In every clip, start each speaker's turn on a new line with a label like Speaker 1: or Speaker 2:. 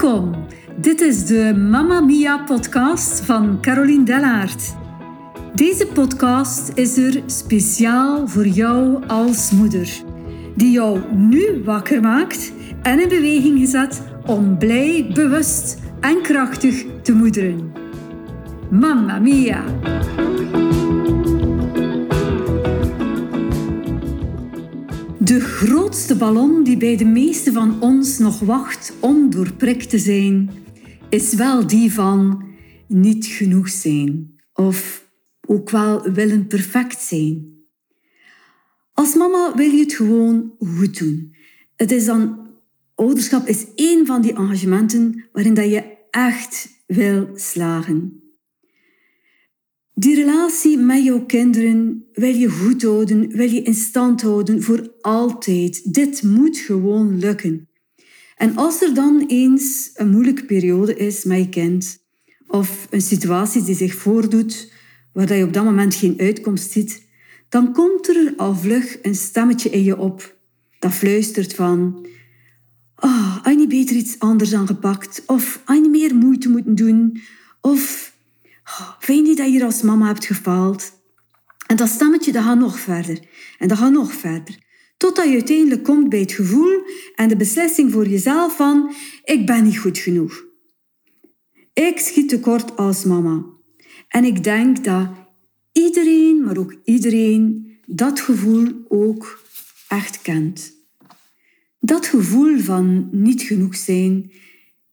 Speaker 1: Welkom. Dit is de Mamma Mia podcast van Caroline Dellaert. Deze podcast is er speciaal voor jou als moeder, die jou nu wakker maakt en in beweging gezet om blij, bewust en krachtig te moederen. Mamma Mia! De grootste ballon die bij de meeste van ons nog wacht om doorprikt te zijn, is wel die van niet genoeg zijn of ook wel willen perfect zijn. Als mama wil je het gewoon goed doen. Het is dan, ouderschap is één van die engagementen waarin dat je echt wil slagen. Die relatie met jouw kinderen wil je goed houden, wil je in stand houden voor altijd. Dit moet gewoon lukken. En als er dan eens een moeilijke periode is met je kind, of een situatie die zich voordoet waar je op dat moment geen uitkomst ziet, dan komt er al vlug een stemmetje in je op dat fluistert van oh, had je beter iets anders aangepakt? Of had je meer moeite moeten doen? Of vind je dat je als mama hebt gefaald? En dat stemmetje dat gaat nog verder. En dat gaat nog verder. Totdat je uiteindelijk komt bij het gevoel en de beslissing voor jezelf van ik ben niet goed genoeg. Ik schiet tekort als mama. En ik denk dat iedereen, maar ook iedereen, dat gevoel ook echt kent. Dat gevoel van niet genoeg zijn,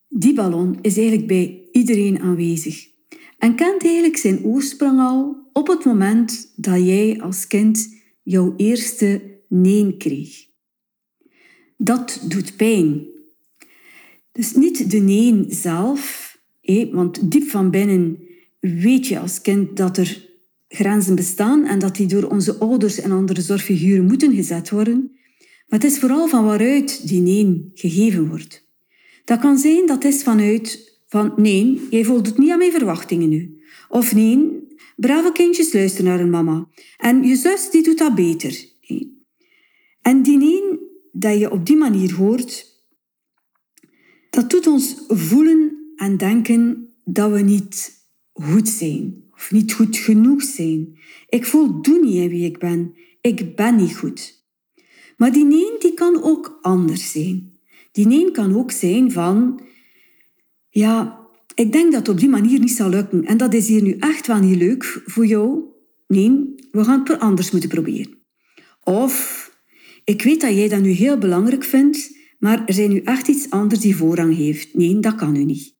Speaker 1: die ballon is eigenlijk bij iedereen aanwezig en kent eigenlijk zijn oorsprong al op het moment dat jij als kind jouw eerste nee kreeg. Dat doet pijn. Dus niet de nee zelf, want diep van binnen weet je als kind dat er grenzen bestaan en dat die door onze ouders en andere zorgfiguren moeten gezet worden. Maar het is vooral van waaruit die nee gegeven wordt. Dat kan zijn dat is vanuit van nee, jij voldoet niet aan mijn verwachtingen nu. Of nee, brave kindjes luisteren naar hun mama. En je zus die doet dat beter. En die nee dat je op die manier hoort, dat doet ons voelen en denken dat we niet goed zijn. Of niet goed genoeg zijn. Ik voldoen niet wie ik ben. Ik ben niet goed. Maar die nee die kan ook anders zijn. Die nee kan ook zijn van ja, ik denk dat het op die manier niet zal lukken. En dat is hier nu echt wel niet leuk voor jou. Nee, we gaan het anders moeten proberen. Of, ik weet dat jij dat nu heel belangrijk vindt, maar er zijn nu echt iets anders die voorrang heeft. Nee, dat kan nu niet.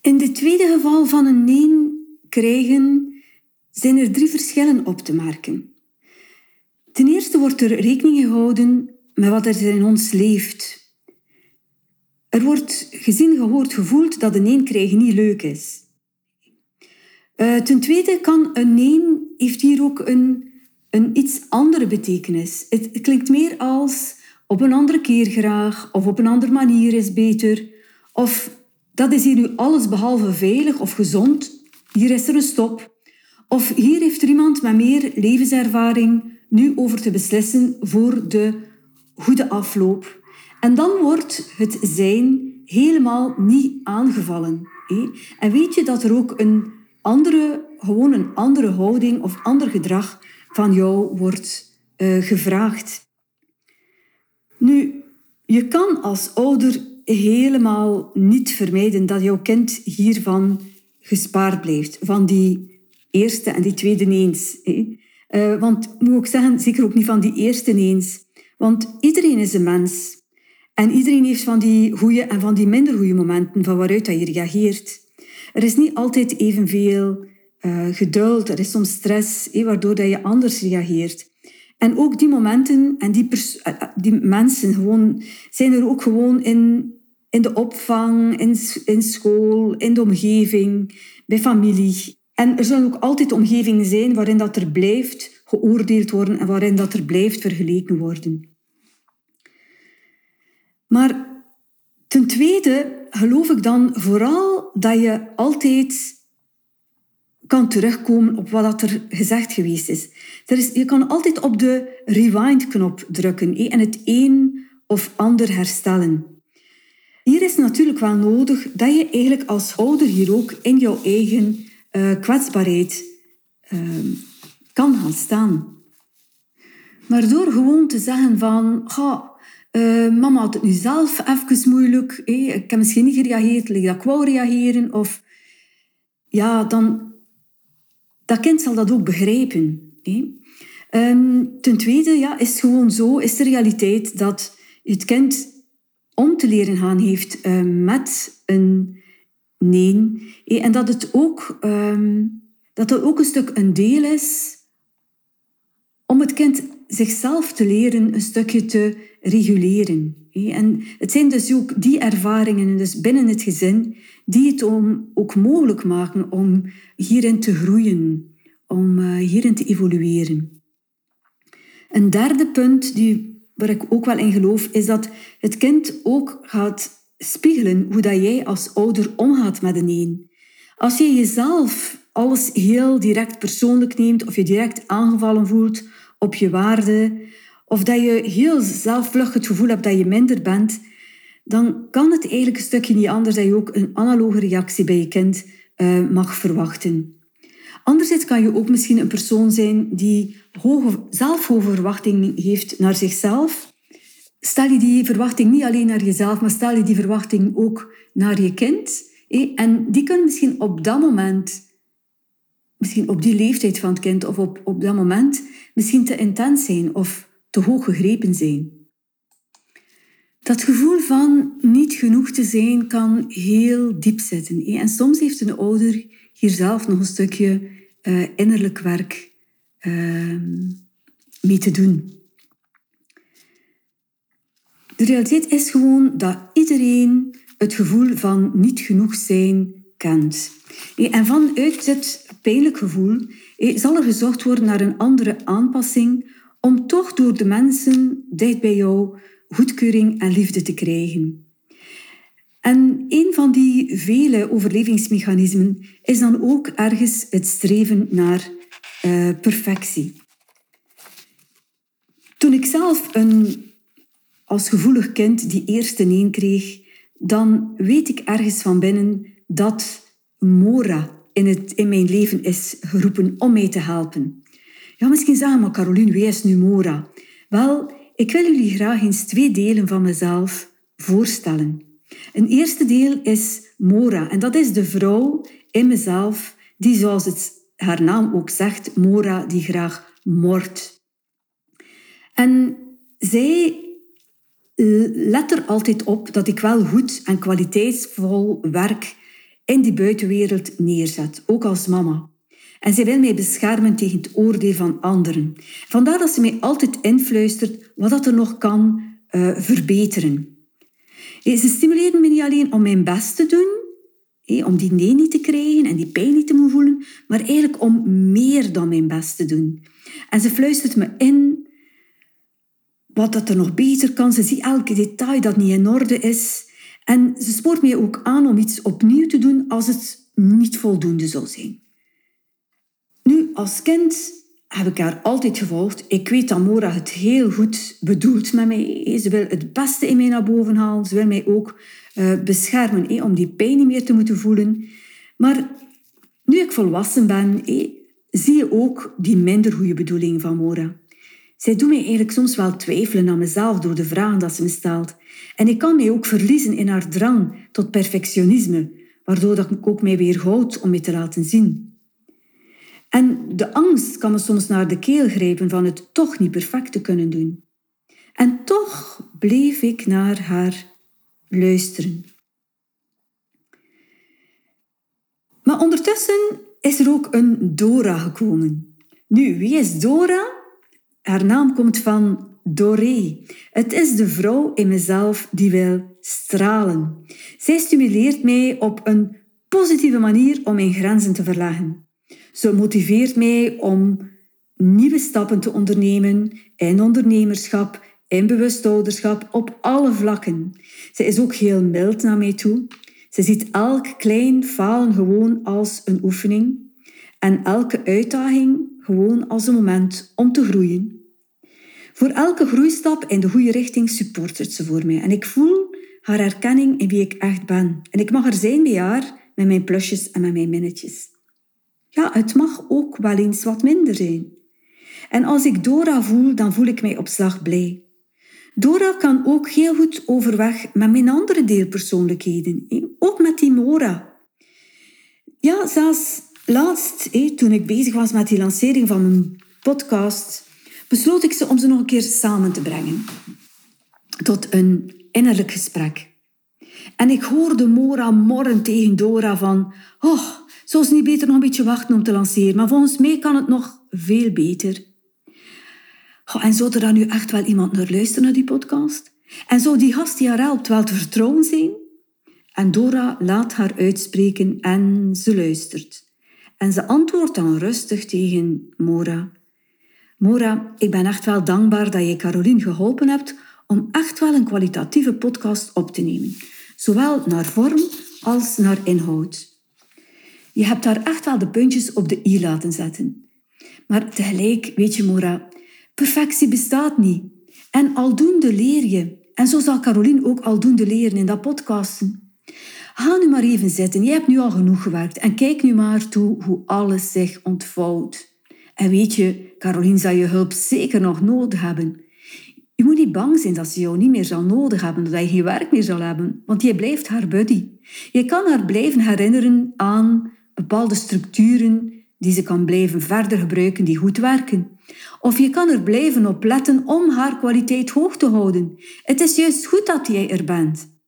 Speaker 1: In het tweede geval van een nee krijgen zijn er drie verschillen op te merken. Ten eerste wordt er rekening gehouden met wat er in ons leeft, er wordt gezien, gehoord, gevoeld dat een nee krijgen niet leuk is. Uh, ten tweede kan een nee, heeft hier ook een, een iets andere betekenis. Het, klinkt meer als op een andere keer graag, of op een andere manier is beter, of dat is hier nu alles behalve veilig of gezond, hier is er een stop. Of hier heeft er iemand met meer levenservaring nu over te beslissen voor de goede afloop. En dan wordt het zijn helemaal niet aangevallen. En weet je dat er ook een andere, gewoon een andere houding of ander gedrag van jou wordt uh, gevraagd. Nu, je kan als ouder helemaal niet vermijden dat jouw kind hiervan gespaard blijft, van die eerste en die tweede neens. Uh, want moet ik zeggen, zeker ook niet van die eerste neens. Want iedereen is een mens. En iedereen heeft van die goede en van die minder goede momenten van waaruit dat je reageert. Er is niet altijd evenveel uh, geduld, er is soms stress, waardoor dat je anders reageert. En ook die momenten en die, eh, eh, die mensen gewoon, zijn er ook gewoon in, in de opvang, in, in school, in de omgeving, bij familie. En er zullen ook altijd omgevingen zijn waarin dat er blijft geoordeeld worden en waarin dat er blijft vergeleken worden. Maar ten tweede geloof ik dan vooral dat je altijd kan terugkomen op wat er gezegd geweest is. Er is je kan altijd op de rewind-knop drukken en het een of ander herstellen. Hier is natuurlijk wel nodig dat je eigenlijk als ouder hier ook in jouw eigen uh, kwetsbaarheid uh, kan gaan staan. Maar door gewoon te zeggen van, uh, mama had het nu zelf even moeilijk, ik heb misschien niet gereageerd, ik wou reageren, of ja, dan, dat kind zal dat ook begrijpen. Um, ten tweede ja, is gewoon zo, is de realiteit dat het kind om te leren gaan heeft uh, met een nee. En dat het ook, um, dat het ook een stuk een deel is om het kind zichzelf te leren een stukje te reguleren. En het zijn dus ook die ervaringen dus binnen het gezin die het ook mogelijk maken om hierin te groeien, om uh, hierin te evolueren. Een derde punt die, waar ik ook wel in geloof, is dat het kind ook gaat spiegelen hoe dat jij als ouder omgaat met een een. Als je jezelf alles heel direct persoonlijk neemt of je direct aangevallen voelt op je waarde of dat je heel zelfvlug het gevoel hebt dat je minder bent, dan kan het eigenlijk een stukje niet anders dat je ook een analoge reactie bij je kind uh, mag verwachten. Anderzijds kan je ook misschien een persoon zijn die hoge, zelf hoge verwachtingen heeft naar zichzelf. Stel je die verwachting niet alleen naar jezelf, maar stel je die verwachting ook naar je kind. En die kunnen misschien op dat moment, misschien op die leeftijd van het kind of op, op dat moment, misschien te intens zijn of te hoog gegrepen zijn. Dat gevoel van niet genoeg te zijn kan heel diep zitten. En soms heeft een ouder hier zelf nog een stukje uh, innerlijk werk uh, mee te doen. De realiteit is gewoon dat iedereen het gevoel van niet genoeg zijn En vanuit dit pijnlijk gevoel zal er gezocht worden naar een andere aanpassing om toch door de mensen dicht bij jou goedkeuring en liefde te krijgen. En een van die vele overlevingsmechanismen is dan ook ergens het streven naar uh, perfectie. Toen ik zelf een, als gevoelig kind die eerste nee kreeg, dan weet ik ergens van binnen dat Mora in, het, in mijn leven is geroepen om mij te helpen. Ja, misschien zeggen maar Caroline, wie is nu Mora? Wel, ik wil jullie graag eens twee delen van mezelf voorstellen. Een eerste deel is Mora. En dat is de vrouw in mezelf die, zoals het haar naam ook zegt, Mora, die graag moordt. En zij eh, let er altijd op dat ik wel goed en kwaliteitsvol werk in die buitenwereld neerzet, ook als mama. En zij wil mij beschermen tegen het oordeel van anderen. Vandaar dat ze mij altijd influistert wat er nog kan uh, verbeteren. Ze stimuleren me niet alleen om mijn best te doen, om die nee niet te krijgen en die pijn niet te voelen, maar eigenlijk om meer dan mijn best te doen. En ze fluistert me in wat dat er nog beter kan. Ze ziet elke detail dat niet in orde is. En ze spoort mij ook aan om iets opnieuw te doen als het niet voldoende zou zijn. Nu, als kind heb ik haar altijd gevolgd. Ik weet dat Mora het heel goed bedoelt met mij. Ze wil het beste in mij naar boven halen. Ze wil mij ook uh, beschermen om die pijn niet meer te moeten voelen. Maar nu ik volwassen ben, zie je ook die minder goede bedoeling van Mora. Zij doet mij eigenlijk soms wel twijfelen aan mezelf door de vragen dat ze me stelt. En ik kan mij ook verliezen in haar drang tot perfectionisme, waardoor dat ik ook mij weerhoud om me te laten zien. En de angst kan me soms naar de keel grijpen van het toch niet perfect te kunnen doen. En toch bleef ik naar haar luisteren. Maar ondertussen is er ook een Dora gekomen. Nu, wie is Dora? Haar naam komt van Doré. Het is de vrouw in mezelf die wil stralen. Zij stimuleert mij op een positieve manier om mijn grenzen te verleggen. Ze motiveert mij om nieuwe stappen te ondernemen in ondernemerschap, in bewustouderschap, op alle vlakken. Ze is ook heel mild naar mij toe. Ze ziet elk klein falen gewoon als een oefening en elke uitdaging gewoon als een moment om te groeien. Voor elke groeistap in de goede richting supportert ze voor mij. En ik voel haar erkenning in wie ik echt ben. En ik mag er zijn bij haar met mijn plusjes en met mijn minnetjes. Ja, het mag ook wel eens wat minder zijn. En als ik Dora voel, dan voel ik mij op slag blij. Dora kan ook heel goed overweg met mijn andere deelpersoonlijkheden. Ook met die. Ja, zelfs laatst, toen ik bezig was met die lancering van mijn podcast, besloot ik ze om ze nog een keer samen te brengen. Tot een innerlijk gesprek. En ik hoorde Mora morren tegen Dora van... Oh, zou ze niet beter nog een beetje wachten om te lanceren? Maar volgens mij kan het nog veel beter. Oh, en zou er dan nu echt wel iemand naar luisteren naar die podcast? En zou die gast die haar helpt wel te vertrouwen zijn? En Dora laat haar uitspreken en ze luistert. En ze antwoordt dan rustig tegen Mora. Mora, ik ben echt wel dankbaar dat je Caroline geholpen hebt om echt wel een kwalitatieve podcast op te nemen. Zowel naar vorm als naar inhoud. Je hebt daar echt wel de puntjes op de i laten zetten. Maar tegelijk, weet je Mora, perfectie bestaat niet. En aldoende leer je. En zo zal Caroline ook aldoende leren in dat podcasten. Ga nu maar even zitten. Je hebt nu al genoeg gewerkt. En kijk nu maar toe hoe alles zich ontvouwt. En weet je, Caroline zal je hulp zeker nog nodig hebben. Je moet niet bang zijn dat ze jou niet meer zal nodig hebben, dat je geen werk meer zal hebben, want je blijft haar buddy. Je kan haar blijven herinneren aan bepaalde structuren die ze kan blijven verder gebruiken die goed werken. Of je kan er blijven op letten om haar kwaliteit hoog te houden. Het is juist goed dat jij er bent.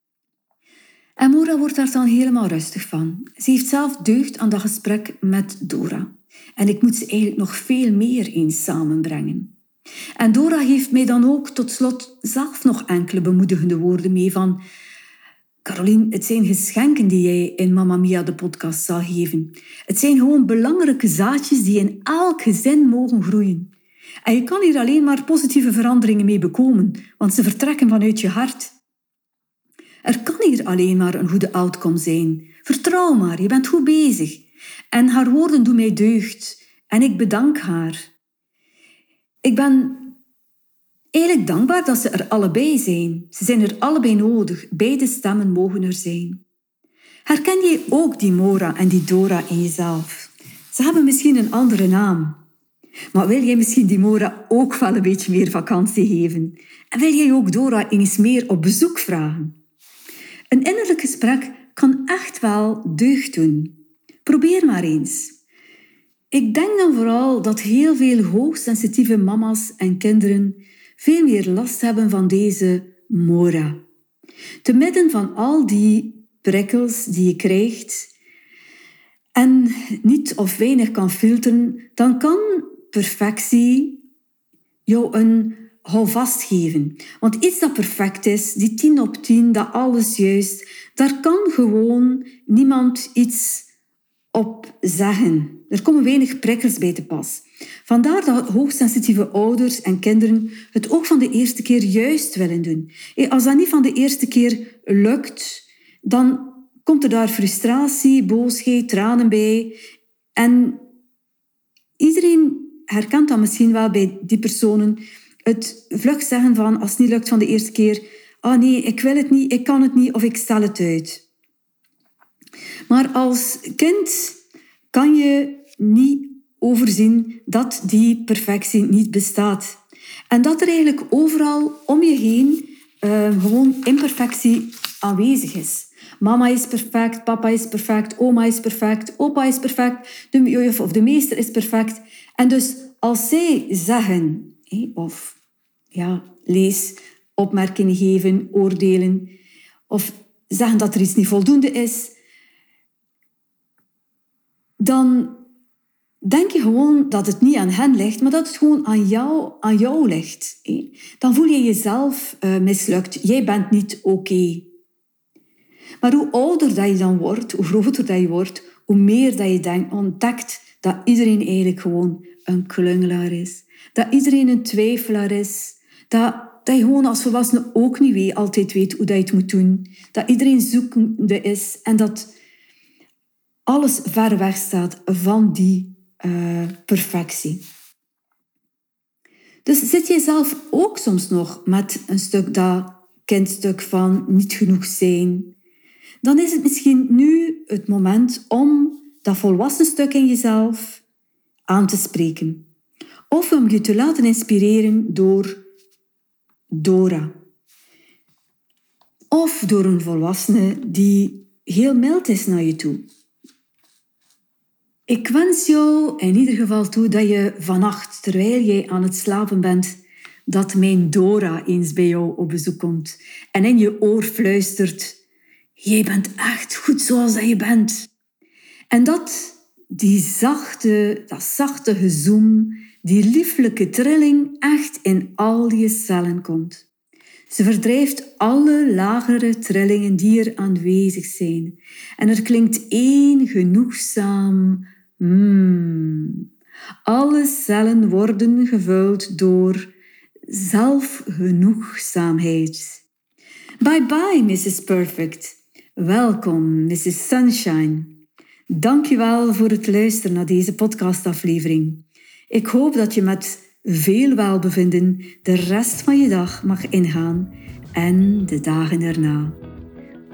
Speaker 1: En Mora wordt daar dan helemaal rustig van. Ze heeft zelf deugd aan dat gesprek met Dora. En ik moet ze eigenlijk nog veel meer eens samenbrengen. En Dora geeft mij dan ook tot slot zelf nog enkele bemoedigende woorden mee van Caroline, het zijn geschenken die jij in Mamma Mia de podcast zal geven. Het zijn gewoon belangrijke zaadjes die in elk gezin mogen groeien. En je kan hier alleen maar positieve veranderingen mee bekomen, want ze vertrekken vanuit je hart. Er kan hier alleen maar een goede outcome zijn. Vertrouw maar, je bent goed bezig. En haar woorden doen mij deugd en ik bedank haar. Ik ben eigenlijk dankbaar dat ze er allebei zijn. Ze zijn er allebei nodig. Beide stemmen mogen er zijn. Herken je ook die Mora en die Dora in jezelf? Ze hebben misschien een andere naam. Maar wil jij misschien die Mora ook wel een beetje meer vakantie geven? En wil jij ook Dora eens meer op bezoek vragen? Een innerlijk gesprek kan echt wel deugd doen. Probeer maar eens. Ik denk dan vooral dat heel veel hoogsensitieve mama's en kinderen veel meer last hebben van deze mora. Te midden van al die prikkels die je krijgt en niet of weinig kan filteren, dan kan perfectie jou een houvast geven. Want iets dat perfect is, die tien op tien, dat alles juist, daar kan gewoon niemand iets op zeggen. Er komen weinig prikkels bij te pas. Vandaar dat hoogsensitieve ouders en kinderen het ook van de eerste keer juist willen doen. Als dat niet van de eerste keer lukt, dan komt er daar frustratie, boosheid, tranen bij. En iedereen herkent dat misschien wel bij die personen. Het vlug zeggen van, als het niet lukt van de eerste keer, ah nee, ik wil het niet, ik kan het niet of ik stel het uit. Maar als kind kan je niet overzien dat die perfectie niet bestaat. En dat er eigenlijk overal om je heen uh, gewoon imperfectie aanwezig is. Mama is perfect, papa is perfect, oma is perfect, opa is perfect, de juf of de meester is perfect. En dus als zij zeggen, of ja, lees, opmerkingen geven, oordelen, of zeggen dat er iets niet voldoende is, dan denk je gewoon dat het niet aan hen ligt, maar dat het gewoon aan jou, aan jou ligt. Dan voel je jezelf uh, mislukt. Jij bent niet oké. Maar hoe ouder dat je dan wordt, hoe groter dat je wordt, hoe meer dat je denkt, ontdekt dat iedereen eigenlijk gewoon een klungelaar is. Dat iedereen een twijfelaar is. Dat, dat je gewoon als volwassene ook niet weet, altijd weet hoe dat je het moet doen. Dat iedereen zoekende is en dat alles ver weg staat van die uh, perfectie. Dus zit jij zelf ook soms nog met een stuk dat kindstuk van niet genoeg zijn? Dan is het misschien nu het moment om dat volwassen stuk in jezelf aan te spreken. Of om je te laten inspireren door Dora. Of door een volwassene die heel mild is naar je toe. Ik wens jou in ieder geval toe dat je vannacht, terwijl jij aan het slapen bent, dat mijn Dora eens bij jou op bezoek komt en in je oor fluistert: Jij bent echt goed zoals dat je bent. En dat die zachte, dat zachte gezoem, die lieflijke trilling echt in al je cellen komt. Ze verdrijft alle lagere trillingen die er aanwezig zijn. En er klinkt één genoegzaam mm. Alle cellen worden gevuld door zelfgenoegzaamheid. Bye bye, Mrs. Perfect. Welkom, Mrs. Sunshine. Dankjewel voor het luisteren naar deze podcastaflevering. Ik hoop dat je met veel welbevinden de rest van je dag mag ingaan en de dagen erna.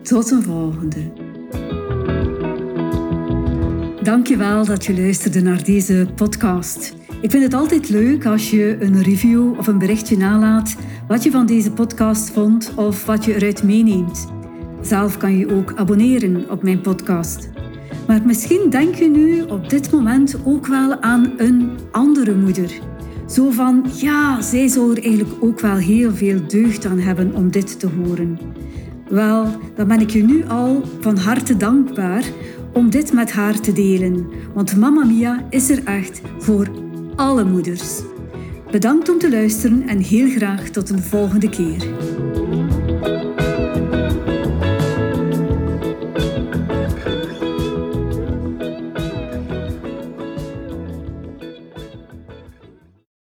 Speaker 1: Tot een volgende. Dankjewel dat je luisterde naar deze podcast. Ik vind het altijd leuk als je een review of een berichtje nalaat wat je van deze podcast vond of wat je eruit meeneemt. Zelf kan je ook abonneren op mijn podcast. Maar misschien denk je nu op dit moment ook wel aan een andere moeder. Zo van, ja, zij zou er eigenlijk ook wel heel veel deugd aan hebben om dit te horen. Wel, dan ben ik je nu al van harte dankbaar om dit met haar te delen, want Mamma Mia is er echt voor alle moeders. Bedankt om te luisteren en heel graag tot een volgende keer.